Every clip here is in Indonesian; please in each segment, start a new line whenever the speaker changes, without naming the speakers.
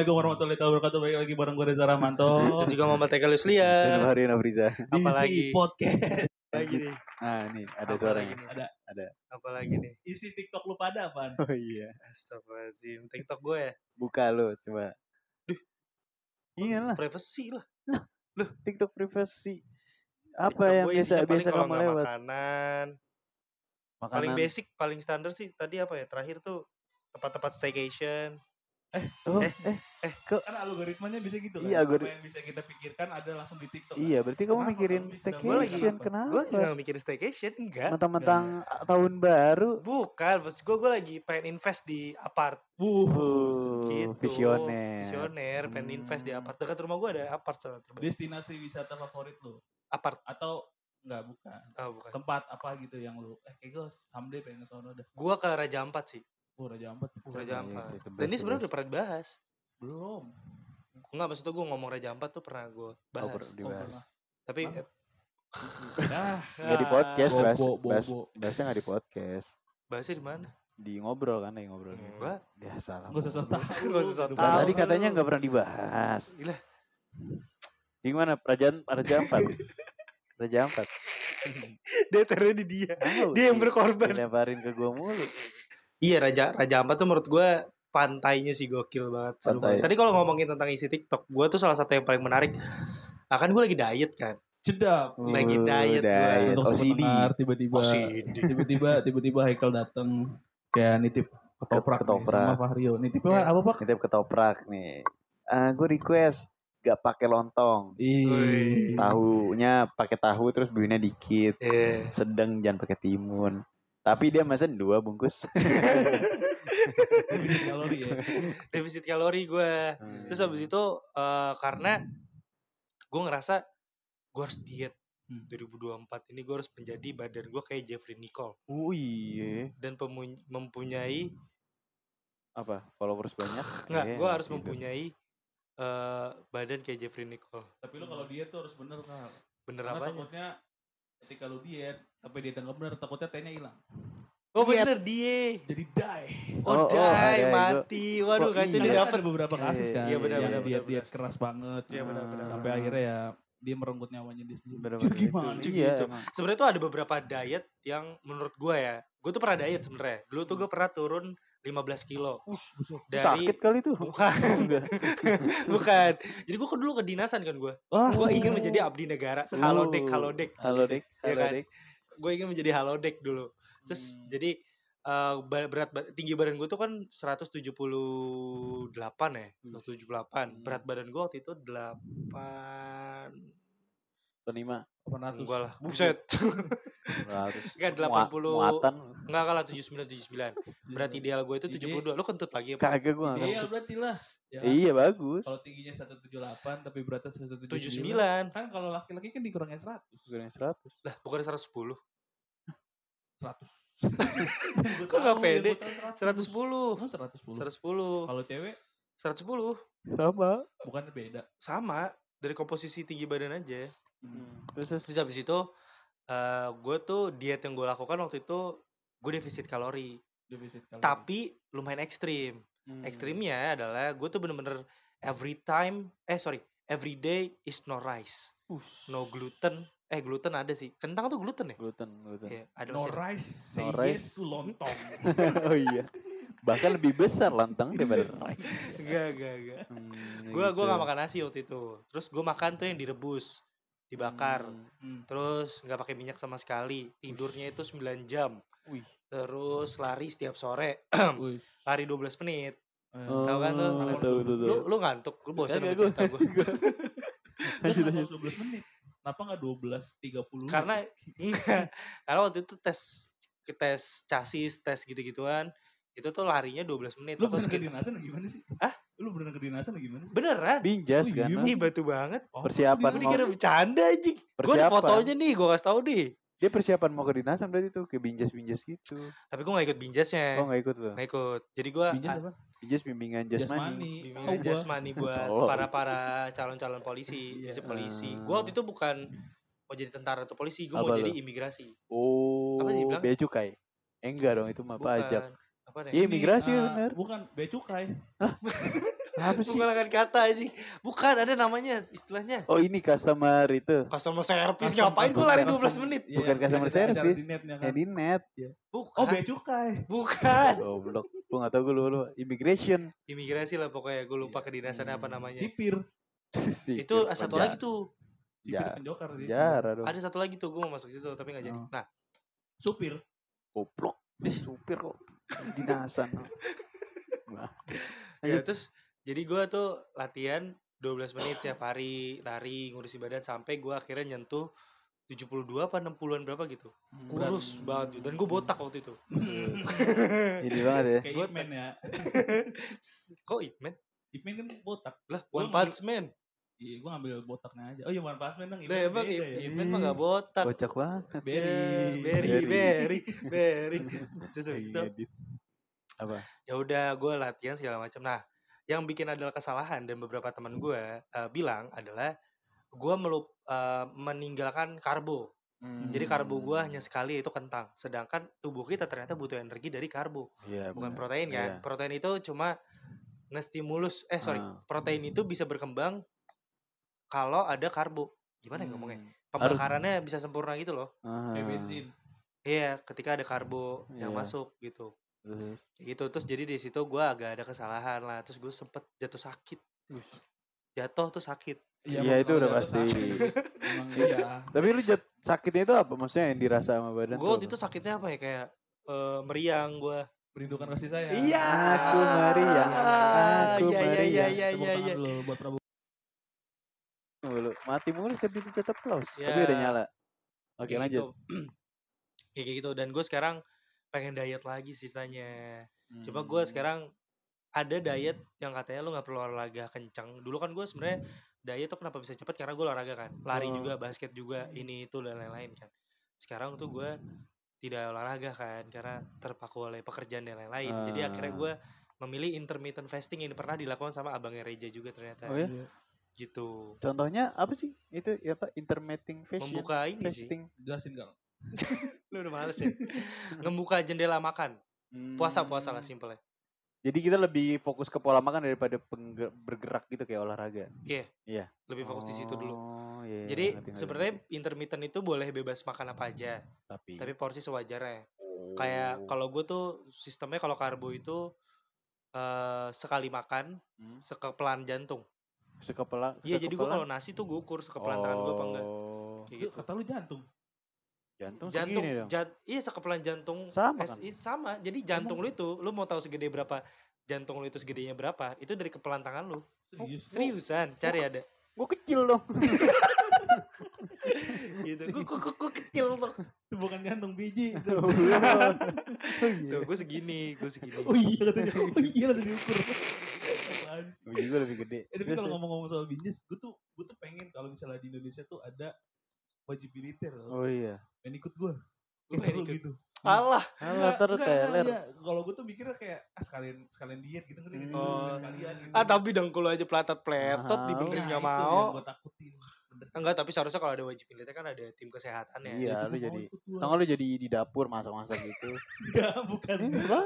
Assalamualaikum warahmatullahi wabarakatuh. Balik lagi bareng gue Reza Rahmanto.
Dan juga Muhammad Eka
Dan
Luslian.
Hari Nafriza.
Apalagi?
podcast.
Lagi nih.
Nah, ini ada
Apa
suaranya.
lagi nih?
Ada
Ada.
Apalagi nih?
isi TikTok lu pada apaan?
Oh iya.
Astagfirullahaladzim. TikTok gue ya?
Buka lu coba. Iya lah,
Privacy lah.
TikTok privacy. Apa
TikTok
yang
gue
biasa
paling
biasa kamu lewat?
Makanan. Paling
Makanan.
basic, paling standar sih. Tadi apa ya? Terakhir tuh tempat-tempat staycation.
Oh,
Eh,
eh,
Kan algoritmanya bisa gitu
Iya,
kan.
algori-
Apa yang bisa kita pikirkan ada langsung di TikTok. kan?
iya berarti kamu
Kenapa
mikirin
Gua lagi-
staycation
Kenapa?
Gue lagi nggak mikirin staycation. Enggak.
Mentang-mentang tahun baru.
Bukan. Maksud gue, gue lagi pengen invest di apart.
Wuh.
Uh,
Gitu.
visioner.
Visioner. Pengen invest di
Hmm.
apart. Dekat rumah gue ada apart soalnya terbaik.
Destinasi wisata favorit lu
Apart.
atau enggak bukan?
Oh, bukan.
Tempat apa gitu yang lu eh kayak gue someday pengen ke sono dah.
Gue ke Raja Ampat sih.
Oh, Raja Ampat.
Raja
Iya,
Ampat. Dan ini sebenarnya udah pernah dibahas.
Belum.
Enggak, maksudnya gue ngomong Raja Ampat tuh pernah gue
Oh,
bahas.
pernah
Oh,
dibahas.
pernah.
Tapi
Mana?
eh,
Ah,
Nggak di podcast,
Bobo,
bahas, bahas, bahasnya nggak di podcast.
bahasnya di mana?
Di ngobrol kan, di ngobrol.
Enggak.
Biasa lah.
Gak usah so tau.
Nggak usah so
Udah
tau.
Tadi katanya nggak pernah dibahas.
Gila.
Gimana? Kerajaan Raja Ampat. Raja Ampat.
Dia taruh di dia. Dia yang
di-
berkorban.
Dilemparin ke gua mulu.
Iya Raja Raja Ampat tuh menurut gue pantainya sih gokil banget. seru
Pantai.
banget. Tadi kalau ngomongin tentang isi TikTok, gue tuh salah satu yang paling menarik. Akan gue lagi diet kan.
Jedap.
Lagi
Uh,
diet gua.
Untuk
OCD.
pendengar, tiba-tiba
Oh
tiba-tiba tiba-tiba Haikal datang kayak nitip ketoprak, nih
Ketoprak.
sama Fahrio. Nitipnya
Iya.
apa pak?
Nitip ketoprak nih. Ah, gue request gak pakai lontong.
Ih,
Tahunya pakai tahu terus bumbunya dikit.
Iya.
Sedang jangan pakai timun. Tapi dia mesen dua bungkus.
defisit kalori ya.
Defisit kalori gue.
Hmm.
Terus habis itu eh, karena gue ngerasa gue harus diet.
Hmm.
2024 ini gue harus menjadi badan gue kayak Jeffrey Nicole
Oh iya.
dan mempunyai
Apa? Followers banyak?
Enggak,
Iya,
gue harus
gitu.
mempunyai eh badan kayak Jeffrey Nicole.
Tapi lo kalau diet tuh harus bener kak.
Bener
Karena
apanya?
takutnya ketika lo diet, tapi diet nggak bener, takutnya T-nya hilang.
Oh
Diet.
bener dia.
Jadi die.
Oh,
Oh, oh,
die,
ada yang
mati. Waduh,
Kok
kacau
iya?
dia
Karena
dapat.
ada beberapa kasus
Iya,
kan.
iya,
benar,
yang
benar,
diet
benar,
diet keras banget.
Iya, benar, benar,
Sampai
benar.
akhirnya ya dia merenggut nyawanya dia sendiri.
Bener-bener
Jadi gimana?
gitu.
Iya,
Iya,
gitu.
emang.
Sebenarnya tuh ada beberapa diet yang menurut gue ya. Gue tuh pernah diet sebenarnya. Dulu tuh gue pernah turun 15 kilo dari
Sakit kali tuh.
bukan
Enggak.
bukan jadi gue dulu kedinasan kan gue
Wah,
gue ingin menjadi abdi negara halodeck halodeck
Halo Dek.
Iya
Halo
kan?
Dek.
gue ingin menjadi halodeck dulu terus
Hmm.
jadi eh, ba- berat ba- tinggi badan gue tuh kan 178 ya 178 berat badan gue waktu itu 8
Penima.
800.
enggak lah buset. Enggak, 80.
Muatan.
enggak kalah 79 79 berat ideal gue itu
Ide-
72 lu kentut lagi apa
Kagak gua nggak
Ideal
ngerti.
berarti lah. Ya kan?
Iya bagus.
Kalau tingginya 178 tapi beratnya 179.
79
Kan kalau laki-laki kan dikurangin 100.
Kurang 100.
lah bukan 110
100.
Kok nggak pede?
110.
110
Oh, 110.
110
Kalau cewek
110
Sama.
bukan beda.
sama dari komposisi tinggi badan aja
Terus terus.
terus habis itu eh gue tuh diet yang gue lakukan waktu itu gue defisit kalori
Defisit kalori.
tapi lumayan ekstrim
Hmm.
ekstrimnya adalah gue tuh bener-bener every time eh sorry every day is no rice no gluten eh gluten ada sih kentang tuh gluten ya
Gluten, gluten.
Iya, ada
no rice, say
No
yes
rice.
to lontong.
oh iya. Bahkan lebih besar lontong daripada rice.
Enggak, enggak, enggak.
Hmm,
Gue
gitu.
gua gak makan nasi waktu itu. Terus gue makan tuh yang direbus. Dibakar.
Hmm.
Hmm.
Terus nggak pakai minyak sama sekali. Tidurnya itu 9 jam.
Wih.
Terus lari setiap sore. Lari 12 menit.
Eh,
Tahu kan tuh?
Oh, tahu tuh
Lu lu ngantuk, lu bosan sama cerita
gua-
gue.
Harus 12 menit? Kenapa nggak 12, 30?
Karena. Karena waktu itu tes tes chassis, tes gitu-gituan. Itu tuh larinya 12 menit
lu
atau sekitar-
gimana sih?
Hah?
Lu bener kedinasan atau gimana?
Beneran?
Binjas
Oh,
kan.
iya,
no?
Ih batu banget.
Oh,
Persiapan
Gue dikira bercanda anjing. Gue ada fotonya nih, gue kasih tau deh.
Dia persiapan mau ke dinasan berarti tuh ke binjas-binjas gitu.
Tapi gue gak ikut binjasnya.
Oh nggak ikut loh.
Nggak ikut. Jadi gue
Binjas apa?
Binjas bimbingan jasmani.
Jasmani.
bimbingan
gua.
jasmani buat
Tolong.
para para calon-calon polisi,
Iya.
polisi polisi. Gue waktu itu bukan mau jadi tentara atau polisi, gue mau jadi imigrasi.
Oh,
Apa dia bilang?
bea cukai. Eh, enggak dong, itu mah pajak.
Apa deh?
Iya, imigrasi
eh,
bener.
Bukan, bea cukai.
Apa sih?
Menggunakan kata aja. Bukan, ada namanya istilahnya.
Oh, ini customer itu.
Customer service
Custom-
ngapain gue lari
custom-
12 menit?
Iya,
Bukan
yang
customer service.
di netnya kan.
Yang di net.
Bukan.
Oh, bea cukai.
Bukan.
Goblok. Gua enggak tahu gue lu, lu. Immigration.
Imigrasi lah pokoknya. Gue lupa
Iya.
kedinasannya apa namanya.
Sipir.
Itu satu lagi tuh.
Sipir
Ya,
penjokar sih.
Jara dong.
Ada satu lagi tuh gue mau masuk situ tapi gak jadi.
Oh.
Nah,
Supir.
Goblok. Supir kok. Dinasan. Nah,
ya terus jadi gue tuh latihan 12 menit setiap hari lari ngurusi badan sampai gue akhirnya nyentuh 72 apa 60-an berapa gitu. Kurus banget dan gue botak waktu itu.
Ini banget ya.
Kayak
Gua
Ipman ya.
Kok Ipman?
Ipman kan botak.
Lah, One Punch Man.
Iya, gua ngambil botaknya aja. Oh iya, One Punch Man dong.
Lah emang Ip-
ya?
Ipman mah gak botak.
Kocak banget.
Berry.
Ya, Berry,
Berry.
Berry, Berry. Terus habis itu
Lagi ngedit. Apa?
ya udah gue latihan segala macam. Nah, yang bikin adalah kesalahan dan beberapa teman gue uh, bilang adalah gue melup uh, meninggalkan karbo. Jadi karbo gue hanya sekali yaitu kentang. Sedangkan tubuh kita ternyata butuh energi dari karbo,
Iya,
bukan
benar.
protein kan.
Iya.
Protein itu cuma ngestimulus eh sorry,
Ah.
protein itu bisa berkembang kalau ada karbo. Gimana ya ngomongnya?
Hmm.
Pembakarannya bisa sempurna gitu loh.
Kayak bensin.
Iya, ketika ada karbo yang
Iya.
masuk gitu. Kayak gitu terus jadi di situ gue agak ada kesalahan lah terus gue sempet jatuh sakit jatuh tuh sakit
Iya, itu
kalau
udah pasti.
iya.
Tapi lu jat, sakitnya itu apa? Maksudnya yang dirasa sama badan?
gue
tuh
waktu itu sakitnya apa ya kayak eh, meriang gue
Merindukan kasih sayang.
iya
Aku meriang, aku
iya iya iya
meriang.
iya iya
tangan
iya
dulu buat Prabu.
Mulu. Mati mulu setiap dipencet applause. Tapi
Ya.
udah nyala. Oke
Kayak
lanjut.
gitu. Ya, kayak gitu dan gue sekarang pengen diet lagi ceritanya coba gue
Hmm.
sekarang ada diet yang katanya lu nggak perlu olahraga kencang dulu kan gue sebenarnya diet tuh kenapa bisa cepet karena gue olahraga kan lari
Oh.
juga basket juga ini itu dan lain-lain kan sekarang tuh gue tidak olahraga kan karena terpaku oleh pekerjaan dan lain-lain jadi akhirnya
Ah.
gue memilih intermittent fasting yang pernah dilakukan sama abangnya Reja juga ternyata
Oh ya?
Iya.
gitu
Contohnya apa sih? Itu ya apa? Intermittent fashion.
membuka ini sih
fasting.
Jelasin Kang.
lu udah males ya ngebuka jendela makan puasa puasa lah
Hmm.
simple
Jadi kita lebih fokus ke pola makan daripada bergerak gitu kayak olahraga.
Iya.
Iya.
lebih fokus di situ dulu
Oh, iya,
Jadi
ngerti, ngerti,
sebenarnya intermittent itu boleh bebas makan apa aja,
tapi,
tapi porsi sewajarnya. Kayak kalau gue tuh sistemnya kalau karbo itu eh sekali makan
Hmm.
sekepelan jantung.
sekepala
Iya jadi gue
sekepelan?
kalau nasi tuh gue ukur sekepelan tangan gue apa enggak.
Oh,
Kayak gitu.
kata lu jantung.
Jantung,
Jantung,
segini dong.
jan- iya sekepelan jantung.
Sama
eh,
kan?
iya, sama. Jadi jantung lu itu, lu mau tahu segede berapa jantung lu itu segedenya berapa? Itu dari kepelan tangan lu.
Serius.
Seriusan, cari ada.
Gue kecil dong.
gitu. Gue gue kecil tuh.
Itu bukan jantung biji. itu.
Oh, iya.
Tuh gue segini, gue segini.
Oh iya katanya. Oh iya langsung diukur.
Gue juga lebih gede.
Eh tapi kalau ngomong-ngomong soal binjes, gue tuh gue tuh pengen kalau misalnya di Indonesia tuh ada wajib militer.
Oh iya.
Pengen ikut gue.
Lu pengen ikut?
gitu.
Alah,
Alah, terus teler.
Kalau gue tuh mikirnya kayak ah, sekalian sekalian diet gitu ngerti nggak sih?
Oh.
sekalian gitu.
ah tapi dengkul aja pelatat pletot
Mahal.
dibenerin
Nah,
nggak
itu
mau.
yang gue takutin.
Enggak, tapi seharusnya kalau ada wajib militer kan ada tim kesehatannya.
Iya,
Itu
lu jadi-. Tau lu jadi di dapur masak-masak gitu.
Enggak, bukan.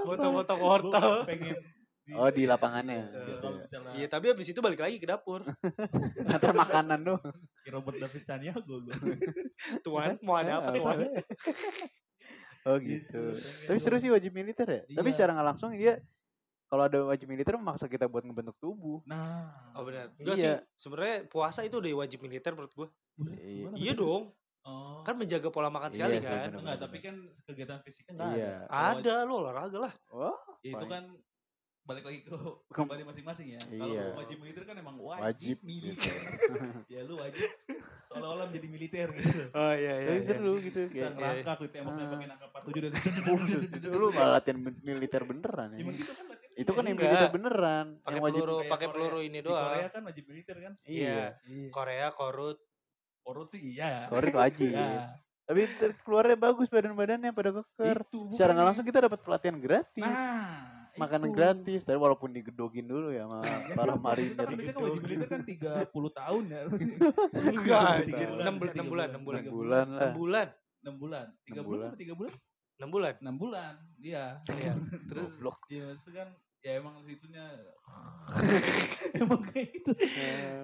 Foto-foto
Gua
wortel.
pengen di-
Oh, di lapangannya.
Iya, kalau misalnya
Iya, tapi habis itu balik lagi ke dapur.
Antar makanan
kayak Robert David Caniago gue.
Tuan, mau ada apa tuan?
Oh gitu. Tapi seru sih wajib militer ya. Tapi
Iya.
secara nggak langsung dia kalau ada wajib militer memaksa kita buat ngebentuk tubuh.
Nah.
Oh benar. Enggak
Iya.
sih. Sebenarnya puasa itu udah wajib militer menurut gua.
Boleh?
Iya.
Iya dong.
Oh.
Kan menjaga pola makan
Iya
sekali kan.
bener.
Enggak, tapi kan kegiatan fisiknya enggak
Iya.
ada.
Ada lo olahraga lah.
Oh,
ya itu
Fine.
kan balik lagi ke
Ke-
pribadi masing-masing ya. Kalau
Iya.
wajib militer kan emang wajib,
wajib
militer.
gitu.
ya lu wajib seolah-olah menjadi militer gitu.
Oh iya
Tapi seru gitu
Kita
kayak.
ngerangkak gitu tembak-tembakin
Ah.
pakai nangka 47 dan
lu malah latihan militer beneran ya.
Emang gitu kan
Itu kan yang militer beneran.
Pakai
yang wajib
peluru, pakai peluru ini
Di Korea
doang.
kan wajib militer kan?
Iya.
Iya.
Korea, Korut.
Korut sih iya.
Korut wajib.
Iya.
Tapi keluarnya bagus badan-badannya pada keker.
Itu
Secara nggak langsung kita dapat pelatihan gratis.
Nah,
makanan
itu.
gratis tapi walaupun digedogin dulu ya sama para marinir
kan biasanya kan wajib militer kan 30 tahun ya.
Enggak,
Tiga
anjir.
bulan,
Enam
tiga
bulan, enam bulan, enam bulan.
enam bulan lah
6 bulan.
6 bulan. 3
Enam
bulan
bulan.
apa 3 bulan?
6 bulan.
6 bulan. Iya.
Iya. Terus
Goblok.
Iya, maksudnya kan ya emang situnya emang kayak gitu.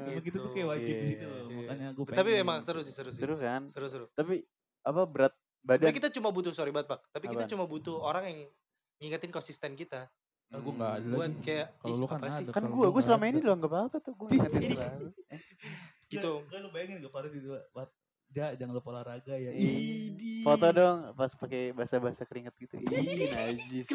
Emang gitu tuh kayak wajib di situ loh.
Iya.
Makanya gue
tapi emang seru sih, seru sih.
seru kan
Seru, seru.
tapi apa berat badan
Sebenarnya kita cuma butuh sorry banget, Pak. Tapi kita cuma butuh orang yang ngingetin konsisten kita.
Nah, gue enggak ada
Buat
lagi.
kayak
Kalau
ih,
lu kan ada.
kan
Kalau
gua
gua
gua
nggak
selama
ada.
ini lo nggak apa-apa tuh gua ngingetin
Ini.
selalu
Gitu.
Enggak lu bayangin gak Farid itu. Ja, jangan lupa olahraga ya.
Idi.
foto dong pas pakai bahasa-bahasa keringet gitu ih najis.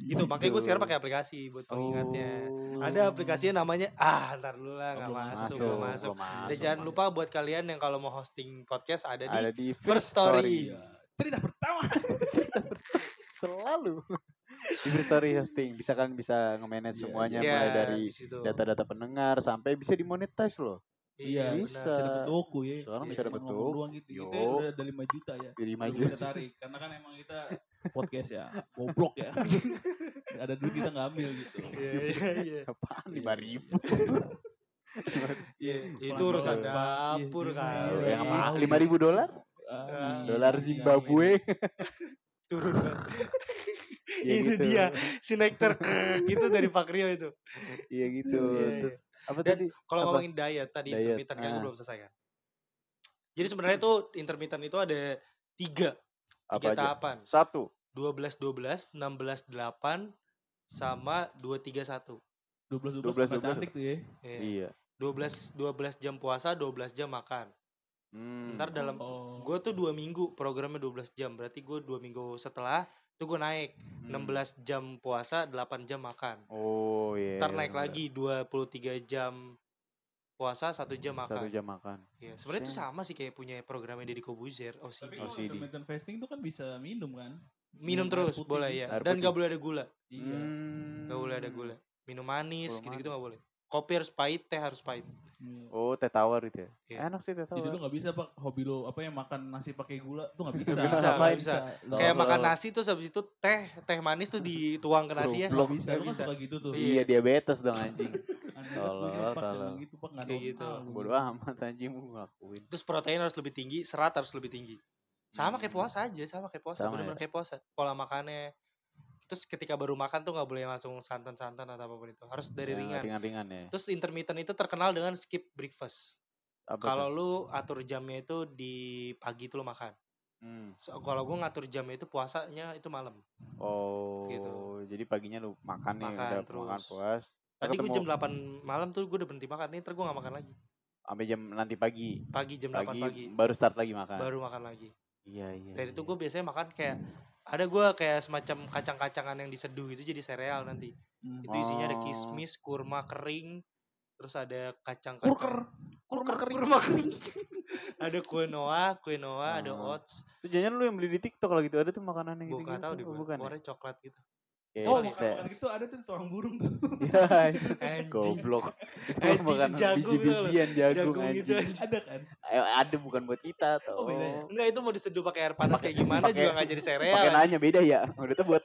Gitu, makanya gue sekarang pakai aplikasi buat pengingatnya.
Oh.
Ada aplikasinya namanya ah ntar dulu lah nggak
Oh, belum
masuk,
masuk,
belum masuk.
belum
Dan
masuk,
jangan
masuk.
lupa buat kalian yang kalau mau hosting podcast ada di
ada di
First Story.
Iya. Cerita pertama.
selalu di Story hosting bisa kan bisa nge-manage
Iya,
semuanya
Iya,
mulai dari data-data pendengar sampai bisa dimonetize loh
Iya,
bisa.
benar.
Bisa dapat doku ya.
Sekarang
Iya,
bisa dapat doku.
doang gitu. Kita
Yo.
udah ada 5 juta ya.
jadi
Belum
maju
kita tarik karena kan emang kita podcast ya goblok ya ada duit kita nggak ambil gitu
Iya, iya, iya.
apaan lima ribu
Iya, itu urusan
dolar.
dapur
Iya,
kali.
iya.
yang apa lima ribu dolar dolar
iya,
Zimbabwe
Turun.
Ya
Itu
gitu.
dia. Si nektar itu dari Pak Rio itu.
iya gitu
Iya, iya.
terus apa
Dan
tadi
Kalau ngomongin diet tadi
Diet,
intermittent kan
ah.
belum selesai kan. Jadi sebenarnya tuh intermittent itu ada tiga,
apa
tiga
aja
tahapan.
satu
12 12, 16 8 sama 2 3 1.
12
12,
12 12 cantik tuh ya
Iya.
iya
12 12 jam puasa, 12 jam makan.
Hmm.
Ntar dalam
oh
gue tuh dua minggu programnya 12 jam. Berarti gue dua minggu setelah itu gue naik
Hmm.
16 jam puasa, 8 jam makan.
oh iya
Ntar naik
bener.
lagi 23 jam puasa, satu jam
satu
makan.
jam makan
Iya, sebenarnya itu sama sih kayak punya programnya Deddy Kobuzer,
tapi
OCD.
kalau
OCD.
intermittent fasting tuh kan bisa minum kan
Minum
minum
terus
putih
boleh ya. Dan gak boleh ada gula.
iya
Hmm.
Gak boleh ada gula. Minum manis
Kalau
gitu-gitu gak boleh. Kopi harus pahit, teh harus pahit.
Iya.
oh teh tawar itu ya
Iya.
enak sih teh
jadi lu
tawar
nggak bisa pak hobi lu apa yang makan nasi pakai gula tuh nggak bisa
Nggak bisa,
nggak
bisa.
Lu
Kayak makan nasi terus habis itu teh, teh manis tuh dituang ke nasi ya.
Blok.
bisa kan
bisa.
suka gitu tuh
Iya.
iya diabetes dong anjing tolol.
jangan gitu pak
Kayak gitu.
normal lu.
bodo amat anjing mau ngelakuin
Terus protein harus lebih tinggi, serat harus lebih tinggi. Sama kayak
Hmm.
puasa aja, sama kayak puasa,
Sama
bener-bener
ya?
kayak puasa. Pola makannya. Terus ketika baru makan tuh nggak boleh langsung santan-santan atau apa pun itu. Harus dari
Yang
ringan.
ringan-ringan ya
Terus intermittent itu terkenal dengan skip breakfast. Kalau lu atur jamnya itu di pagi itu lu makan.
Hmm.
So, kalau gue ngatur jamnya itu puasanya itu malam.
oh
Gitu.
jadi paginya lu makan nih
Makan
udah makan
terus.
puas
Tadi gue jam 8 malam tuh gue udah berhenti makan. Nih ntar gue gak makan lagi.
sampai jam nanti pagi
Pagi jam 8
pagi,
pagi.
baru start lagi makan
Baru makan lagi.
iya iya
Dari itu
iya.
gue biasanya makan kayak ada gue kayak semacam kacang-kacangan yang diseduh itu jadi sereal nanti.
Hmm.
Itu isinya ada
Oh.
kismis, kurma kering, terus ada kacang
Kurker.
kurma kering, kurma kering. ada quinoa, quinoa, ada
Oh.
oats.
Itu jangan lu yang beli di TikTok lagi tuh ada tuh makanan yang gitu,
Bukan tahu di
oh,
gua.
bukan ya?
Warnanya coklat gitu.
Oh, makan makan gitu ada tuh tuang burung tuh.
ya itu
Anjing.
goblok itu
Anjing,
makanan
jagung gitu
biji-bijian jagung,
Jagung gitu
anjing
anjing.
ada kan?
Eh, ada bukan buat kita tuh
Oh, beda ya?
Enggak itu mau diseduh pakai air panas
Pakai-
kayak gimana
pakai-
juga gak jadi sereal.
pakai nanya beda ya udah tuh buat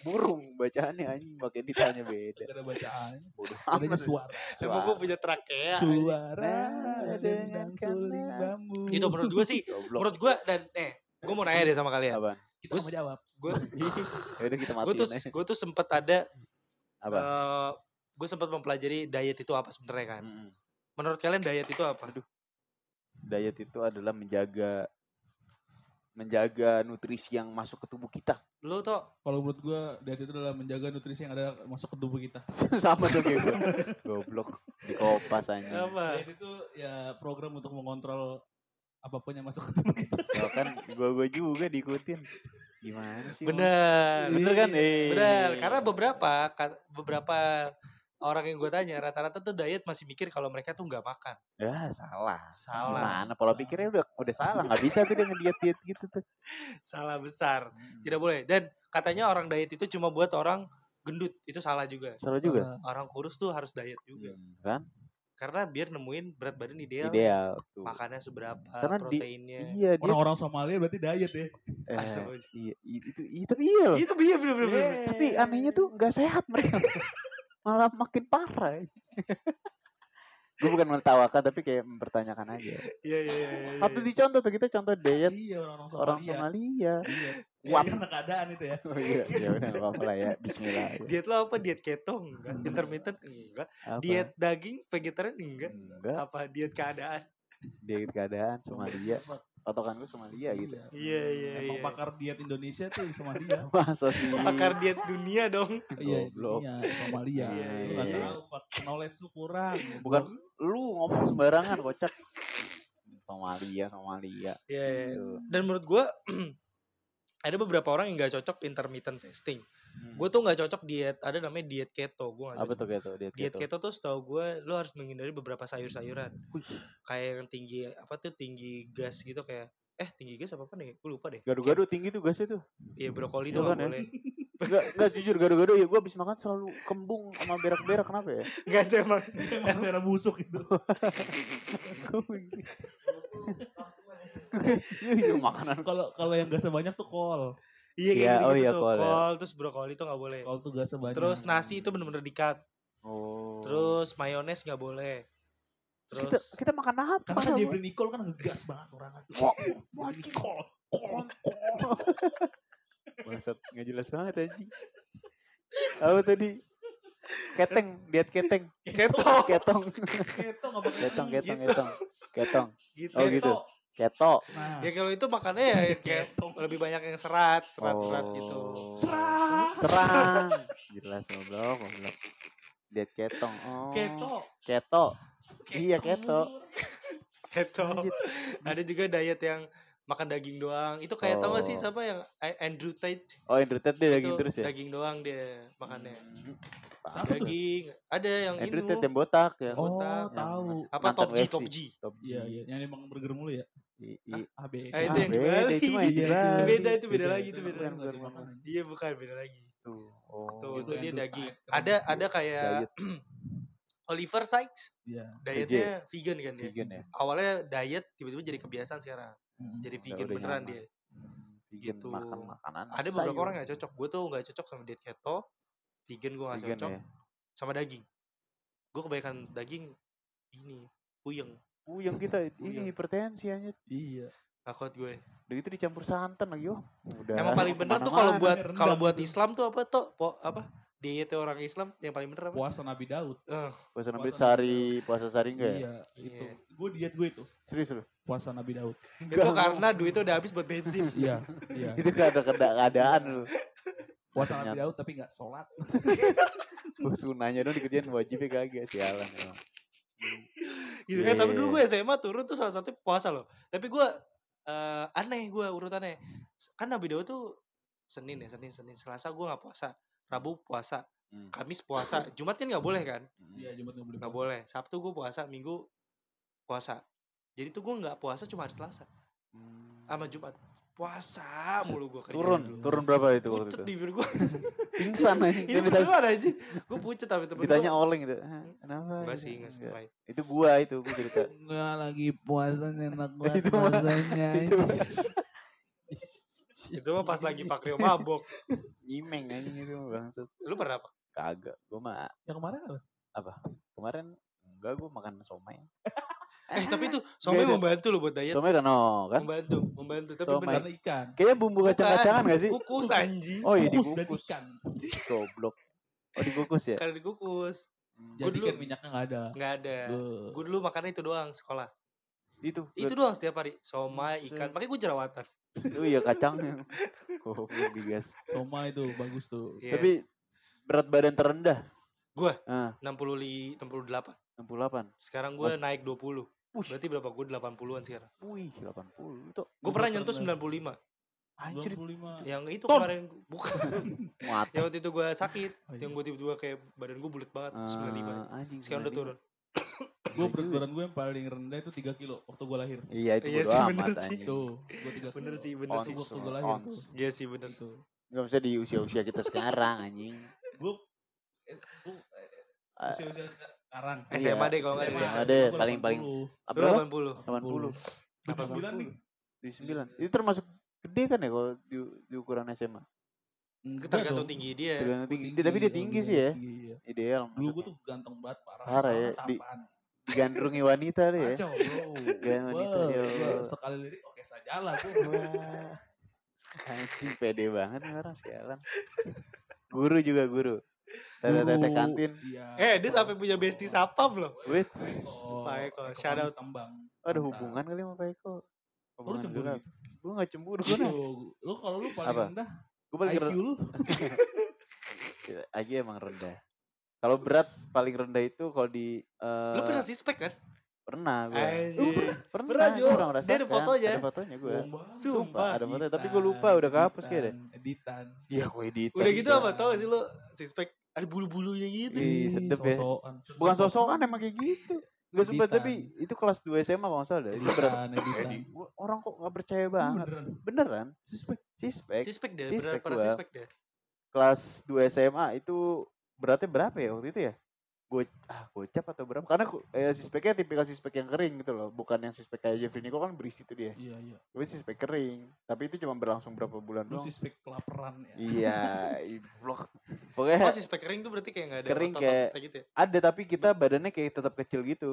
burung bacaannya anjing pakai ditanya beda
ada bacaan.
amat
suara.
Emang gue punya trakea.
Suara
Nah,
dengan suling bambu.
Itu menurut gue sih,
goblok
menurut gue dan eh gue mau nanya deh sama kalian.
apa
kita
Gus-
mau jawab.
Gue
ya udah kita
gue
matiin
tuh gue tuh sempet ada
apa
eh gue sempat mempelajari diet itu apa sebenarnya kan.
Mm-mm.
Menurut kalian diet itu apa?
diet itu adalah menjaga menjaga nutrisi yang masuk ke tubuh kita.
Lu tuh
Kalau menurut gue diet itu adalah menjaga nutrisi yang ada masuk ke tubuh kita.
Sama tuh kayak gue. Goblok. Di kopas aja.
apa?
Diet itu ya program untuk mengontrol apa pun yang masuk ke tubuh kita.
Ya kan gue-gue juga diikutin. Gimana sih? Bang?
Bener.
Bener kan? Eh.
Bener. Karena beberapa beberapa orang yang gue tanya rata-rata tuh diet masih mikir kalau mereka tuh nggak makan.
Ya salah.
Salah.
Gimana? Pola pikirnya udah udah salah. Nggak bisa tuh dia ngediet-diet gitu tuh.
Salah besar. Tidak boleh. Dan katanya orang diet itu cuma buat orang gendut. Itu salah juga.
Salah juga.
Orang kurus tuh harus diet juga.
Hmm, kan?
Karena biar nemuin berat badan ideal.
Ideal tuh.
Makannya seberapa,
Karena di-
proteinnya.
Iya dia.
Orang-orang Somalia berarti diet ya.
eh,
aja.
iya, itu, i- tapi iya loh.
Itu iya bener bener. bener.
Tapi anehnya tuh nggak sehat mereka. Malah makin parah. Gue bukan menertawakan tapi kayak mempertanyakan aja.
Iya iya iya. iya,
Atau
iya.
dicontoh tuh kita contoh diet
Iya orang-orang Somalia.
orang Somalia.
Iya.
Wap.
Karena keadaan itu ya.
Oh iya, ya udah apa-apa lah ya. Bismillah. ya.
Diet lo apa? Diet keto enggak? Intermittent enggak?
Apa?
Diet daging vegetarian enggak?
enggak
Apa diet keadaan?
diet keadaan Somalia. Patokan gue Somalia gitu.
Iya iya
Emang
iya.
pakar diet Indonesia tuh Somalia.
Masa sih?
Pakar diet dunia dong.
Iya, iya, Somalia.
Iya,
iya.
Pak. knowledge lu kurang.
Bukan lu ngomong sembarangan kocak. Somalia, Somalia.
Iya iya.
Gitu.
Dan menurut gua ada beberapa orang yang nggak cocok intermittent fasting.
Hmm.
Gue tuh nggak cocok diet. Ada namanya diet keto. Gue
apa
cocok.
tuh keto? Diet,
Diet
keto.
keto tuh setahu gue lo harus menghindari beberapa sayur-sayuran. Kayak yang tinggi apa tuh tinggi gas gitu kayak eh tinggi gas apa apa nih? Gue lupa deh.
Gado-gado tinggi tuh gasnya tuh.
Iya brokoli
Iya
tuh nggak
kan ya?
boleh.
Enggak, enggak jujur gado-gado ya gue habis makan selalu kembung sama berak-berak kenapa ya?
Gak ada emang.
Emang daerah busuk itu.
Iya, iya, makanan
Kalau kalau yang gasnya banyak tuh kol.
Iya kayak
Iya,
gitu,
oh iya,
tuh.
kol ya.
Kol terus brokoli tuh nggak boleh.
Kol tuh gasnya banyak.
Terus nasi itu bener-bener dikat.
Oh.
Terus mayones nggak boleh.
kita,
Terus
kita makan apa?
karena kan Jeffrey Nicole kan ngegas banget orang itu.
Wah,
Jeffrey Nicole. Kol, kol.
Bangsat, nggak jelas banget aja. Apa tadi? Keteng, diet keteng.
keto.
Ketong. Ketong,
i.
ketong,
Gitu.
ketong. Ketong.
Gitu.
Oh, gitu. Keto.
Nah,
Ya kalau itu makannya ya kayak
Keto.
lebih banyak yang serat, serat-serat gitu.
Oh.
Serang.
Serang. Jelas goblok, goblok. Diet ketong. Oh.
Keto.
Keto. Iya, keto.
Keto. Ada juga diet yang makan daging doang. Itu kayak tau gak sih
Oh.
siapa yang Andrew Tate?
Oh, Andrew Tate dia daging terus ya?
Daging doang dia makannya.
Hmm.
Tuh?
Daging. Ada yang
Andrew
itu.
Tate yang botak ya.
Oh,
Botak.
tahu.
Apa top G, top G.
Top G.
Iya, iya, yang emang burger mulu ya.
I- i-
AB.
Ah, itu
Ah,
yang di Bali.
itu
Iya.
Itu beda, itu beda lagi, itu beda lagi. Iya bukan beda lagi.
Tuh. Oh.
Tuh,
Itu
dia daging.
Tate.
Ada ada kayak Oliver Sykes.
Iya.
Dietnya vegan kan dia.
vegan ya.
Awalnya diet tiba-tiba jadi kebiasaan sekarang. Jadi vegan
udah
beneran
nyaman.
dia.
Vegan
Gitu.
makan makanan.
Ada beberapa
sayur.
orang yang cocok. Gue tuh nggak cocok sama diet keto. Vegan gue nggak
Vegan
cocok.
ya.
Sama daging. Gue kebanyakan daging ini puyeng.
Puyeng kita
Puyeng.
ini hipertensi aja.
Iya.
Gak kuat gue.
Udah gitu dicampur santan lagi oh. Udah.
Emang paling bener tuh kalau buat kalau buat. Islam tuh apa tuh? Po, apa? Dietnya orang Islam yang paling bener apa?
Puasa Nabi Daud.
Eh,
puasa Nabi
puasa
sehari, puasa sehari enggak ya?
Iya, itu.
Iya.
Gue diet gue itu.
Serius lu?
Puasa Nabi Daud.
itu karena duitnya udah habis buat bensin.
Iya, iya.
Itu gak ada keadaan lu.
Puasa
Ternyata.
Nabi Daud tapi nggak sholat.
Gue sunahnya dong dikerjain wajibnya kagak sialan emang.
gitu
Iya,
kan tapi
iya,
dulu
iya.
gue SMA turun tuh salah satu puasa loh tapi gue eh aneh gue urutannya kan Nabi Daud tuh Senin ya Senin Senin Selasa gue nggak puasa Rabu puasa
Hmm.
Kamis puasa Jumat kan nggak boleh kan
Iya, Jumat nggak boleh.
nggak boleh Sabtu gue puasa Minggu puasa jadi tuh gue nggak puasa cuma hari Selasa
Hmm.
sama Jumat puasa mulu gue kerja
Turun,
dulu.
turun berapa itu waktu
pucet
itu?
bibir gue
Pingsan aja.
ini
Dia ditanya,
aja gue pucet tapi temen
ditanya
gue
oleng gitu. "Hah, Kenapa?
enggak
gitu?"
sih
Enggak.
sampai
Itu gua itu gua cerita.
Nggak lagi puasa enak banget
Itu
rasanya.
itu
itu mah pas lagi Pak Rio mabok
Nyimeng anjing itu bangsat.
lu pernah apa
Kagak. Gua mah
Yang kemarin apa?
kemarin enggak gua makan somai.
eh tapi itu somai membantu loh buat diet
Somai kan oh, kan?
membantu membantu tapi
Somai.
Karena ikan.
Kayaknya bumbu kacang-kacangan gak sih?
kukus anjing
Oh iya dikukus.
ikan.
Goblok. Oh dikukus ya?
karena dikukus
Hmm.
Jadi
dulu-
kan minyaknya nggak ada.
nggak ada gue dulu makannya itu doang sekolah
Itu.
itu doang setiap hari somai ikan makanya gue jerawatan
Oh iya kacangnya. Goblok digas.
Soma itu bagus tuh.
Yes.
Tapi berat badan terendah.
Gua?
Ah,
60 68.
68.
Sekarang gue
Mas-
naik 20.
Wih.
Berarti berapa? Gue 80-an sekarang.
Wih, 80 itu.
Gue pernah
Gua
nyentuh
pernah.
95.
Anjir,
25.
Yang itu
Ton.
kemarin bukan. yang waktu itu gue sakit.
Oh, iya.
Yang gue tiba-tiba kayak badan gue bulat banget. 95.
Ah, anjing.
Sekarang udah
95.
turun.
Gue berat badan gue yang paling rendah itu 3 kilo waktu gue lahir.
Iya, itu
Iya sih,
amat
bener sih.
Tuh, gue 3
Bener
kilo.
sih, bener sih.
Waktu gue lahir tuh.
Iya sih bener.
Tuh.
Nggak bisa di usia-usia kita sekarang anjing.
Gue gue
Ah,
usia-usia sekarang.
SMA deh kalau nggak
SMA
ada.
deh,
Gua
paling-paling.
80.
Apa?
Lu 80.
80.
79 nih.
Di 9. Itu termasuk gede kan ya kalau di, di ukuran SMA?
Enggak
Tergantung
dong.
tinggi dia.
Tergantung tinggi. Dia- Tapi dia
oh,
tinggi
iya,
sih ya.
tinggi, iya.
Ideal.
Dulu gue tuh ganteng banget parah.
Parah ya,
Soalnya
di-
tampan.
digandrungi wanita deh ya.
Kacau bro.
Wanita,
Wah,
ya
sekali lirik oke saja lah gue.
Anjing pede banget nih orang sialan. Guru juga guru. Tete-tete
Guru.
kantin.
Iya.
Eh, dia sampai punya bestie sapam loh.
Wait.
Pak Eko.
Pak Eko,
Pak Eko
shout out.
Tembang.
Ada hubungan kali sama Pak Eko.
Lu
Hubungan
cemburu
gelap.
gitu?
Gue gak cemburu gue nah.
Lu, lu kalau lu paling rendah
Gue paling
IQ
rendah.
lu
IQ emang rendah. Kalau berat paling rendah itu kalau di eh,
Lu pernah sispek kan?
pernah gue.
Anjir.
Pernah,
Pernah, Jo.
pernah
Dia ada fotonya.
Ada fotonya gue.
banget.
Sumpah.
Ada fotonya, tapi gue
Editan,
lupa udah kehapus kayak deh.
editan, Editan.
Iya gue edit.
Udah gitu
tadi.
apa tau gak sih lu sispek ada bulu-bulunya gitu.
Ih,
Ih,
sedep ya.
sosokan.
Bukan sosokan emang kayak gitu. Gak sempat
Editan.
tapi itu kelas 2 SMA kalau nggak salah deh.
Editan, editan.
Edi, gua- orang kok gak percaya banget.
Beneran.
Beneran?
Suspek.
Sispek.
Sispek deh,
Sispek
berat pernah
gua.
sispek deh.
Kelas 2 SMA itu beratnya berapa ya waktu itu ya? Gue ah gocap atau berapa? Karena eh, sispeknya tipikal sispek yang kering gitu loh, bukan yang sispek kayak Jeffrey Nico kan berisi tuh dia.
Iya, iya.
Gue sispek kering, tapi itu cuma berlangsung berapa bulan
Lu
doang.
suspek kelaparan ya.
Iya, blok.
Oh,
Pokoknya
sispek kering tuh berarti kayak gak ada.
Kering
otot-ototnya
kayak-
gitu ya?
ada tapi kita badannya kayak tetap kecil gitu.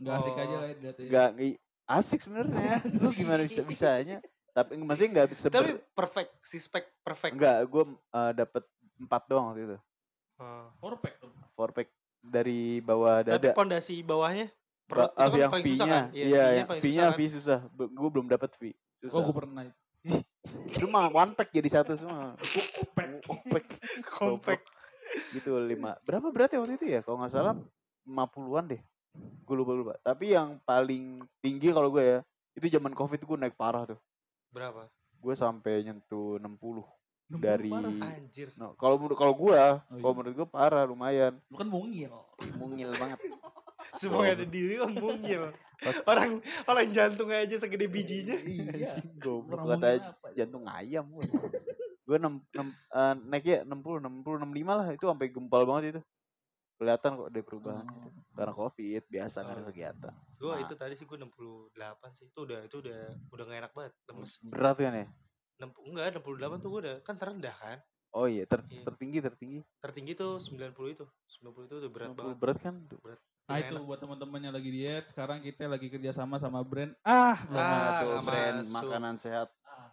Enggak asik aja
Oh.
lah dilihatnya.
Gak ngi- asik sebenarnya. Lu gimana bisa bisanya? Tapi maksudnya nggak bisa
Tapi perfect, sispek perfect.
enggak, gue dapet empat doang waktu itu.
Oh.
Perfect dong.
Four pack dari bawah
Tapi
dada.
pondasi bawahnya
Ba-
perut itu
ah,
kan
yang
paling susah kan?
iya, yang
paling
V-nya
susah
V
kan?
susah. Gue belum dapat V.
Oh,
Susah.
gue pernah
mah one pack jadi satu semua.
Compact.
Pack
Compact.
gitu lima. Berapa berat ya waktu itu ya? Kalau nggak salah 50-an deh. Gue lupa lupa. Tapi yang paling tinggi kalau gue ya, itu zaman Covid gue naik parah tuh.
Berapa?
Gue sampai nyentuh 60. Dari.
Anjir.
Nah, kalau menurut kalau gua,
Oh,
kalau
iya.
menurut gua parah lumayan.
Lu kan mungil.
Mungil banget.
Semua yang ada diri kan mungil. Orang orang jantungnya aja segede bijinya.
Iya.
Goblok
Orang
kata jantung ayam gua. gua 6 6 uh, naiknya 60 60 65 lah itu sampai gempal banget itu. Kelihatan kok ada perubahan
Oh.
gitu. Karena Covid biasa ada
Oh.
kegiatan.
Gue
Nah.
itu tadi sih gue 68 sih. Itu udah itu udah udah gak enak banget. Lemes.
Berat kan ya?
60, enggak 68 tuh gue udah kan terendah kan.
Oh iya, ter-
Iya.
tertinggi tertinggi.
Tertinggi tuh 90 itu. 90 itu udah berat
60
banget.
berat kan?
Berat.
Nah itu
enak.
buat teman-teman yang lagi diet, sekarang kita lagi kerja sama sama brand. Ah,
Nah,
Ah,
tuh
nggak
brand
masuk.
makanan sehat.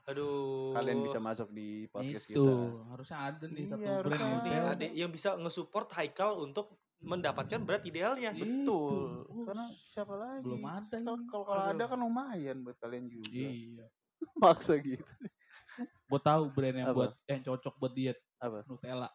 Aduh.
Kalian bisa masuk di podcast
itu
kita.
harusnya ada nih
Iya,
satu brand.
Nih, ada yang bisa nge-support Haikal untuk mendapatkan berat idealnya.
Betul.
Itu.
Karena siapa lagi?
belum ada
Kalau kalau ada kan lumayan buat kalian juga.
Iya.
Maksa gitu.
Gue tahu brand yang
Apa?
buat yang cocok buat diet.
Apa?
Nutella.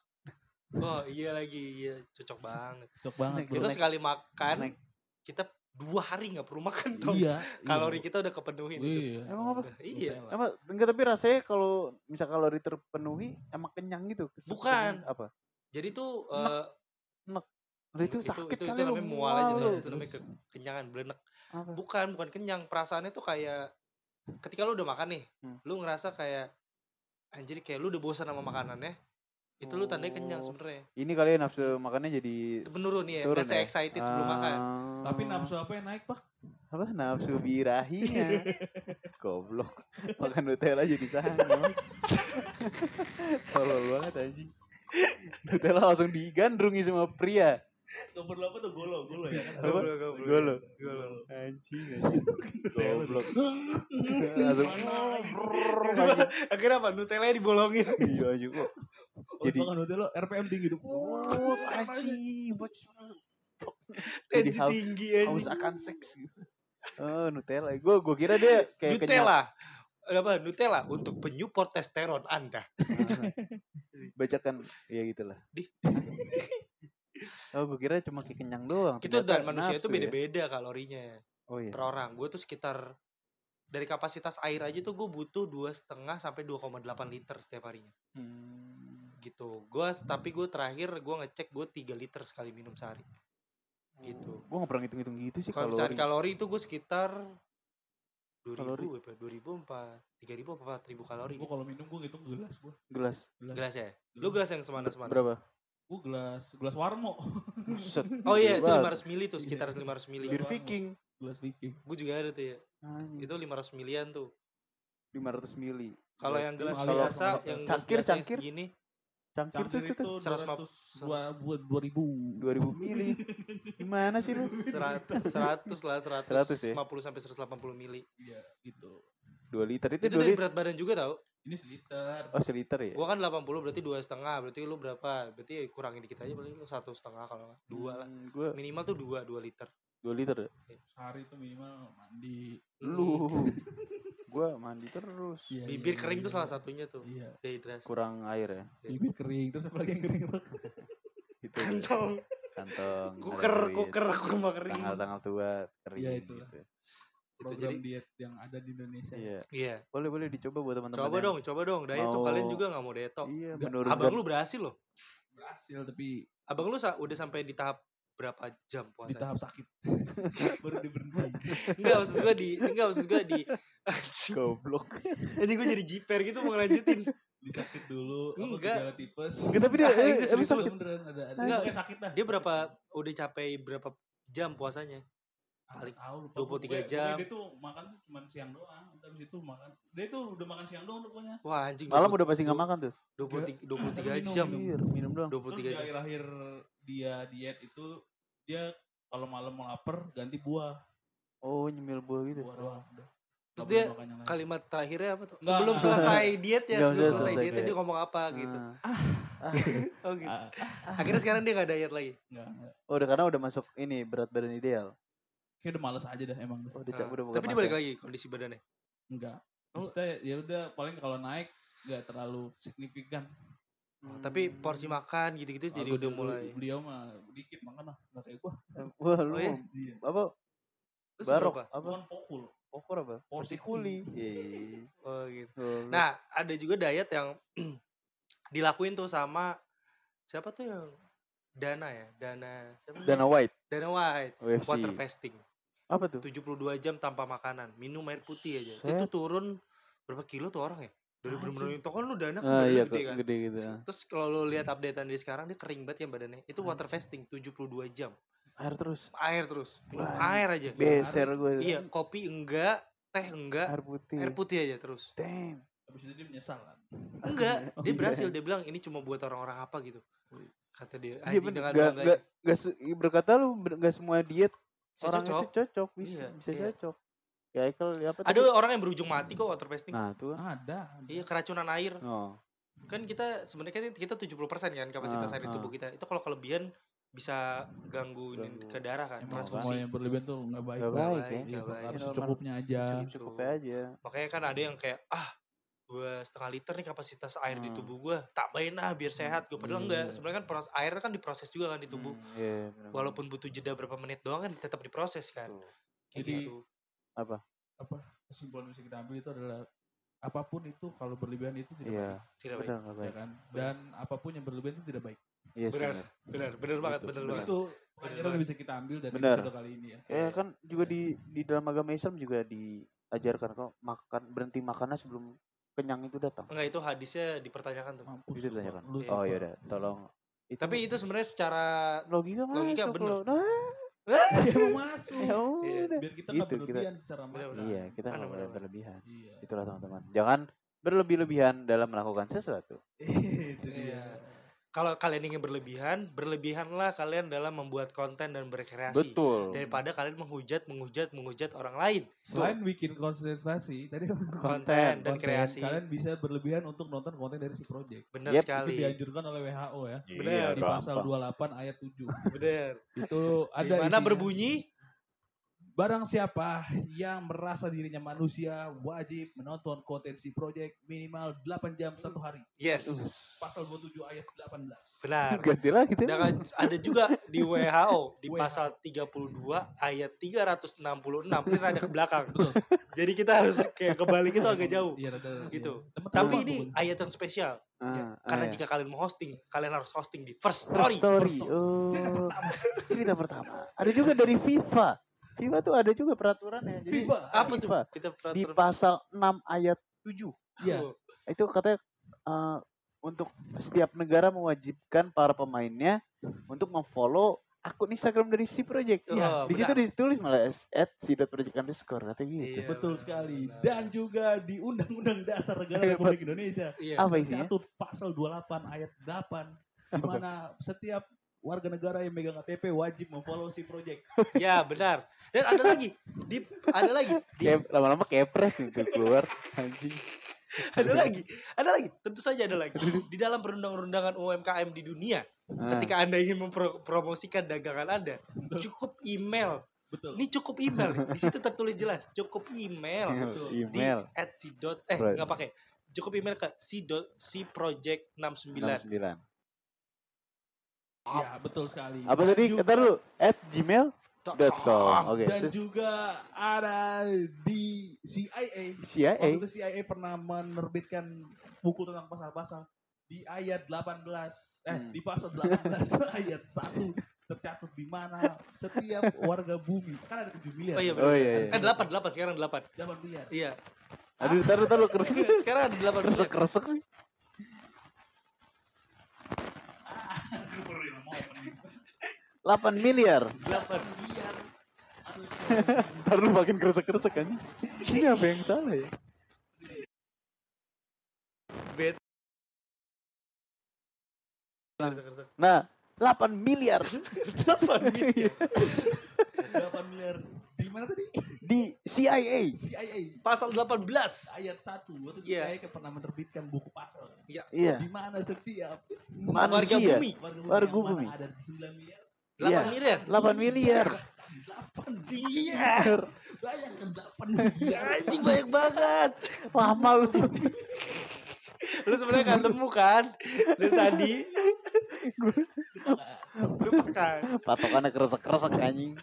Oh iya lagi, iya cocok banget.
Cocok banget bro.
Kita
Snack.
sekali makan,
Snack.
kita dua hari nggak perlu makan tau.
Iya.
Kalori
iya.
kita udah kepenuhin itu.
Iya.
Emang apa?
Udah, iya.
Nutella.
Emang enggak tapi rasanya kalau misal kalori terpenuhi emang kenyang gitu.
Bukan.
Apa?
Jadi tuh
Enak.
eh,
Lah itu
itu,
sakit
itu,
kali
itu
lu,
namanya mual aja tuh. Itu namanya ke- kenyangan, blenek.
Apa?
Bukan, bukan kenyang. Perasaannya tuh kayak ketika lu udah makan nih,
Hmm.
lu ngerasa kayak anjir kayak lu udah bosan sama makanannya. Itu lu tandanya kenyang
Oh.
sebenarnya.
Ini kali ya nafsu makannya jadi
Itu menurun ya,
turun
rasa
ya?
excited sebelum makan.
Ah.
Tapi nafsu apa yang naik pak?
apa nafsu birahinya goblok makan Nutella jadi sangat tolol banget anjing Nutella langsung digandrungi sama pria
Nomor 8 tuh golo, golo ya kan?
Apa?
Goblok, goblok.
Golo.
Golo.
anjing anjing goblok langsung
Coba, Akhirnya apa? Nutella dibolongin.
iya anjing kok
Oh,
Jadi-
makan Nutella RPM tinggi tuh.
oh anjing
Tensi
haus-
tinggi
haus
aja.
akan seks oh Nutella gue gue kira dia kayak
Nutella. apa Nutella untuk penyupport testosteron Anda.
Bacakan ya gitulah.
Di.
Oh, gue kira cuma kayak kenyang doang.
Itu dan manusia itu
ya.
beda-beda kalorinya
Oh iya.
per orang. Gue tuh sekitar dari kapasitas air aja tuh gue butuh dua setengah sampai 2,8 liter setiap harinya
Hmm.
gitu gue tapi gue terakhir gue ngecek gue 3 liter sekali minum sehari gitu
Gue gak pernah ngitung-ngitung gitu sih
kalau
kalau
misalnya kalori itu gue sekitar 2000
Kalori.
apa 2000 apa 3000 apa 4000 kalori
Gue kalau minum gue ngitung gelas gue.
gelas
Gelas.
gelas ya lu gelas yang semana semana
berapa?
Gue gelas gelas warmo.
Buset.
oh iya itu
Gede banget.
500 mili tuh
Iya.
sekitar 500 mili
Bir Viking.
gelas Viking.
gue juga ada tuh ya
Anjing.
itu 500 milian tuh
500 mili.
kalau yang gelas biasa
kalau-
yang gelas
Cangkir,
biasa yang
cangkir.
segini
Cangkir tuh
Cangkir
tuh,
itu
tuh.
150.
200 dua buat 2000.
2000 mili. Gimana sih lu?
100 100 lah 100,
100 ya?
50 sampai 180 mili
Iya, gitu.
2 liter itu,
itu
2
dari
liter.
berat badan juga tau
Ini seliter.
Oh, seliter ya?
gua kan 80 berarti dua setengah berarti lu berapa berarti kurangin dikit aja paling lu satu setengah kalau nggak dua lah
Gue
minimal tuh dua dua liter
2 liter ya?
Sehari itu minimal mandi.
Lu. gua mandi terus.
Iya,
bibir
iya,
kering
iya,
tuh salah
iya.
satunya tuh
Iya.
dehidrasi
Kurang air ya.
Bibir kering terus apa lagi yang kering?
Gitu.
kantong
Kantong.
kuker kuker kurma kering
Tanggal-tanggal tua kering
Iya, itulah.
gitu.
Itu
Program
jadi
diet yang ada di Indonesia.
Iya.
iya
Boleh boleh dicoba buat teman-teman.
coba dong coba dong diet tuh kalian juga nggak mau diet tok
Iya, menurut
abang lu berhasil loh
Berhasil tapi
abang lu sa- udah sampai di tahap berapa jam
di
puasa
tahap sakit. Baru di berhenti.
enggak maksud gua di enggak maksud gua di
goblok.
ini gua jadi jiper gitu mau ngelanjutin
Di sakit dulu,
Enggak.
gejala tipes.
Enggak tapi dia
Ah,
eh,
itu
emang
serius lu.
sakit.
Beneran ada ada.
Enggak.
Sakit dah.
dia berapa udah capai berapa jam puasanya paling
tahu lupa
23
gua. Pokoknya-
jam.
pokoknya Dia tuh makan tuh cuma siang doang. Habis itu makan. Dia tuh udah makan siang doang tuh pokoknya.
wah anjing
Malam udah pasti nggak makan tuh.
23 23
Minum,
jam
minum.
Iya, minum doang.
23
Terus
jam
akhir-akhir dia diet itu dia kalau malam mau lapar ganti buah.
Oh, nyemil buah gitu.
Buah doang. Udah.
Terus dia kalimat terakhirnya apa tuh
Nggak.
sebelum selesai diet ya sebelum selesai
diet.
dia ngomong apa gitu
Nah.
oh gitu
Ah,
akhirnya sekarang dia nggak diet lagi
enggak.
Oh, udah karena udah masuk ini berat badan ideal.
Kayak udah males aja dah emang.
Oh, udah,
Nah,
udah
tapi dia
masa.
balik lagi kondisi badannya
Enggak.
Oh.
Maksudnya ya udah paling kalau naik enggak terlalu signifikan.
Oh, tapi porsi makan gitu-gitu jadi
Kalau
udah mulai
Beliau mah dikit makan lah, enggak kayak gua.
Wah, lu
Oh, iya?
Iya.
apa?
terus
Barok apa?
Bukan pokul.
Pokor apa?
Porsi
kuli. Iya.
oh gitu
Goblok.
nah ada juga diet yang dilakuin tuh sama siapa tuh yang Dana ya Dana siapa
Dana White,
Dana White
UFC.
water fasting
Apa tuh?
72 jam tanpa makanan minum air putih aja
Set.
itu turun berapa kilo tuh orang ya dari
Anjing.
bener-bener itu kan lu Dana kan
Ah iya,
gede kan
gede gitu.
Terus kalau lu lihat updatean dia sekarang dia kering banget ya badannya. Itu water fasting 72 jam.
Air terus.
Air terus. Minum
Wah,
air aja.
Beser gue.
Iya, kopi enggak, teh enggak,
Air putih.
air putih aja terus.
Damn.
Habis itu dia menyesal kan.
Enggak,
Oh,
dia
iya.
berhasil. Dia bilang ini cuma buat orang-orang apa gitu. Kata dia.
Iya
Anjing dengan
Gak,
bangganya.
gak, gak, berkata lu ber- gak semua diet orang
cocok.
itu cocok bisa
Iya,
bisa
iya.
cocok. Ya Ikel ya apa
Ada orang yang berujung mati kok water fasting.
Nah, tuh.
Ada.
Iya, keracunan air.
Oh.
Kan kita sebenarnya kan kita 70% kan kapasitas
Ah,
air di
ah.
tubuh kita. Itu kalau kelebihan bisa ganggu, ke darah kan,
Emang
transfusi.
semua yang berlebihan tuh enggak baik.
Gak baik,
baik,
ya.
nggak baik.
Harus
Normal.
secukupnya aja.
Cukup.
Cukup aja.
Makanya kan ada yang kayak ah gue setengah liter nih kapasitas air di
Hmm.
tubuh gue tambahin ah biar sehat gue padahal
Iya.
enggak sebenarnya kan pros- air kan diproses juga kan di tubuh
Hmm, iya, bener-bener.
walaupun butuh jeda berapa menit doang kan tetap diproses kan
Tuh.
Kayak
Jadi-
gitu.
apa?
Apa kesimpulan yang bisa kita ambil itu adalah apa pun itu kalau berlebihan itu tidak
Iya,
baik,
tidak baik
benar
ya
baik.
kan? Dan apa pun yang berlebihan itu tidak baik.
Iya,
Benar.
benar.
benar benar banget benar
benar.
banget
Itu
Benar
pelajaran bisa kita ambil dari
Benar.
episode kali ini ya.
Ya kan juga di di dalam agama Islam juga diajarkan kok makan berhenti makannya sebelum kenyang itu datang.
enggak itu hadisnya dipertanyakan tuh
Mampus.
Bisa ditanyakan.
lu
Oh iya udah, tolong. Itu
tapi itu sebenarnya secara
logika
logika
masuk
bener.
loh. Nah,
Ya mau masuk.
ya
Iya,
udah.
Biar kita nggak
Gitu, kita-
berlebihan secara
Benar,
makan.
benar.
Iya, kita
Benar,
nggak boleh
benar.
berlebihan.
Iya.
Itulah teman-teman. Jangan berlebih-lebihan dalam melakukan sesuatu.
itu
Iya.
dia.
Kalau kalian ingin berlebihan berlebihanlah kalian dalam membuat konten dan berkreasi
Betul.
daripada kalian menghujat menghujat menghujat orang lain.
Selain bikin konsentrasi, tadi
konten dan
konten,
kreasi.
Kalian bisa berlebihan untuk nonton konten dari si project.
benar
Yep,
Itu
sekali
dianjurkan oleh WHO ya.
Benar,
di pasal 28 ayat 7.
benar.
Itu ada
Di mana
isinya.
berbunyi
Barang siapa yang merasa dirinya manusia wajib menonton konten si project minimal 8 jam satu hari.
Yes,
Pasal 27 ayat 18.
benar.
Ganti lagi.
Dan ada juga di WHO di
WHO.
pasal 32 ayat 366 ini rada ke belakang.
Betul.
Jadi kita harus kayak kebalik itu agak jauh.
Iya,
Gitu.
iya.
Tapi ini ayat yang spesial
Ah,
karena
ah, ya.
jika kalian mau hosting, kalian harus hosting di First
Story.
Story.
Oh,
Cerita pertama.
cerita pertama. Ada juga dari FIFA. FIFA tuh ada juga peraturannya. Jadi
FIFA.
Apa tuh? Kita
di
peraturan.
pasal 6 ayat 7
Iya.
Oh,
itu katanya eh, untuk setiap negara mewajibkan para pemainnya untuk memfollow akun Instagram dari si project.
Iya,
di situ ditulis malah at si project underscore katanya gitu.
Iya,
Betul
benar,
sekali.
benar.
Dan juga di Undang-Undang Dasar Negara Republik Indonesia
Iya.
Apa isinya?
Tercatat pasal 28 ayat 8 di mana setiap warga negara yang megang KTP wajib memfollow si project.
Ya, benar. Dan ada lagi. Di ada lagi. Di,
lama-lama kepres gitu keluar anjing.
ada lagi. Ada lagi. Tentu saja ada lagi. Di dalam perundang-undangan UMKM di dunia,
Ah,
ketika Anda ingin mempromosikan dagangan Anda, cukup email.
Betul.
Ini cukup email. Di situ tertulis jelas, cukup email.
betul.
Di
email
at si dot eh nggak pakai. Cukup email ke si dot si project 69.
69.
Ya, betul sekali.
Apa tadi? Kata dulu at gmail.com. Oke.
Dan
terus
juga ada di CIA.
CIA.
Waktu itu CIA pernah menerbitkan buku tentang pasal-pasal di ayat 18 eh
Hmm.
di pasal 18 ayat 1 tercatat di mana setiap warga bumi kan ada 7 miliar.
Oh iya
Oh,
benar.
iya, iya.
Eh 8 8 sekarang 8.
8 miliar.
Iya.
Aduh, taruh taruh keresek
sekarang ada 8
keresek
miliar.
keresek sih.
Aku baru yang mau opening.
8 miliar.
8 miliar. Aduh,
Taruh makin keresek keresek kan. Ini apa yang salah ya?
Bet.
Nah, 8 miliar
8 miliar.
8 miliar. Di mana tadi?
di CIA.
CIA.
Pasal 18.
Ayat 1. Waktu itu
Iya.
CIA kan pernah menerbitkan buku pasal.
Iya.
Di mana setiap
Warga
Manusia.
bumi.
warga bumi,
Warga
yang mana
bumi.
ada di 9 miliar.
8
Iya.
miliar.
8 miliar.
8
Iya.
Bayangkan 8 miliar.
Anjing banyak banget.
Lama lu.
Lu sebenarnya kan nemu kan dari tadi. Lupakan.
Patokannya keresek keresek anjing.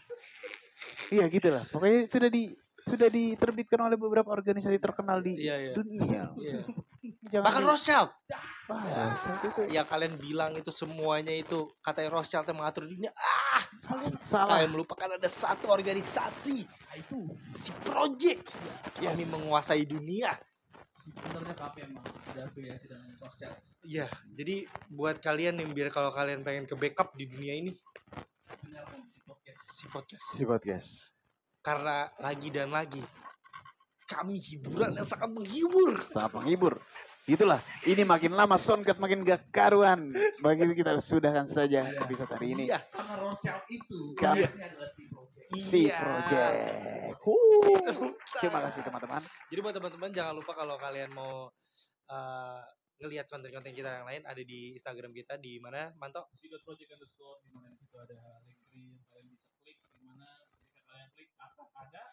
Iya gitu lah. Pokoknya sudah di sudah diterbitkan oleh beberapa organisasi terkenal di
Iya, iya.
dunia.
Iya.
Jangan
Bahkan
di-
Rothschild.
Wah, itu
Ya kalian bilang itu semuanya itu katanya Rothschild yang mengatur dunia. Ah,
salah.
kalian melupakan ada satu organisasi
itu
si Project.
Yes.
Kami menguasai dunia.
sebenarnya KPM ada afiliasi dengan Rothschild.
Iya, jadi buat kalian yang biar kalau kalian pengen ke backup di dunia ini
Dengarkan si podcast.
si podcast.
Si podcast.
Karena lagi dan lagi kami hiburan yang sangat menghibur.
Sangat menghibur. Itulah. Ini makin lama soundcard makin gak karuan. Bagi kita sudahkan saja episode hari ini.
Iya,
Karena Rothschild itu
Kami-
biasanya adalah si project.
Si
iya.
Project. Huh. Terima kasih teman-teman.
Jadi buat teman-teman jangan lupa kalau kalian mau uh, ngelihat konten-konten kita yang lain ada di Instagram kita di mana Manto?
Si project underscore di mana di situ ada link yang kalian bisa klik di mana ketika kalian klik akan ada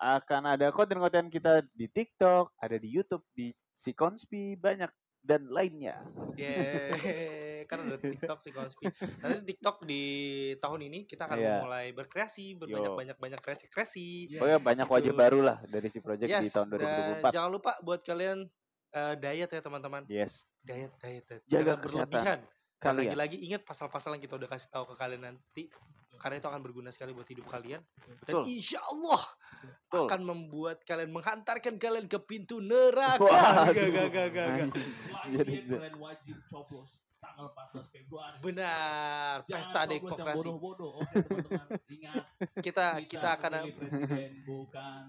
Akan ada konten-konten kita di TikTok, ada di YouTube, di si Konspi, banyak dan lainnya.
Yeah, kan ada TikTok si Konspi. Nanti TikTok di tahun ini kita akan
Iya.
mulai berkreasi, berbanyak-banyak banyak kreasi-kreasi.
Iya.
Pokoknya banyak wajib
Betul.
baru lah dari si Project di
Yes,
tahun
dan
2024.
jangan lupa buat kalian eh, diet ya teman-teman.
Yes.
Diet, diet, diet.
Jaga
Jangan
kesehatan
berlebihan. Dan lagi-lagi ingat pasal-pasal yang kita udah kasih tahu ke kalian nanti karena itu akan berguna sekali buat hidup kalian dan
Betul.
insya Allah
Betul.
akan membuat kalian menghantarkan kalian ke pintu neraka.
Waduh.
Gak, gak, gak, gak, gak.
Jadi
kalian wajib coblos tanggal 14 Februari.
Benar,
Jangan
pesta demokrasi.
Bodoh-bodoh. Oke teman-teman, ingat
Kita kita akan
presiden bukan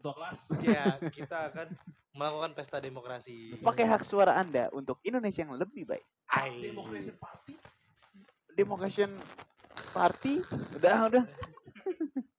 kelas.
ya kita akan melakukan pesta demokrasi.
Pakai hak suara Anda untuk Indonesia yang lebih baik.
Ai.
Demokrasi party.
Democration Party udah udah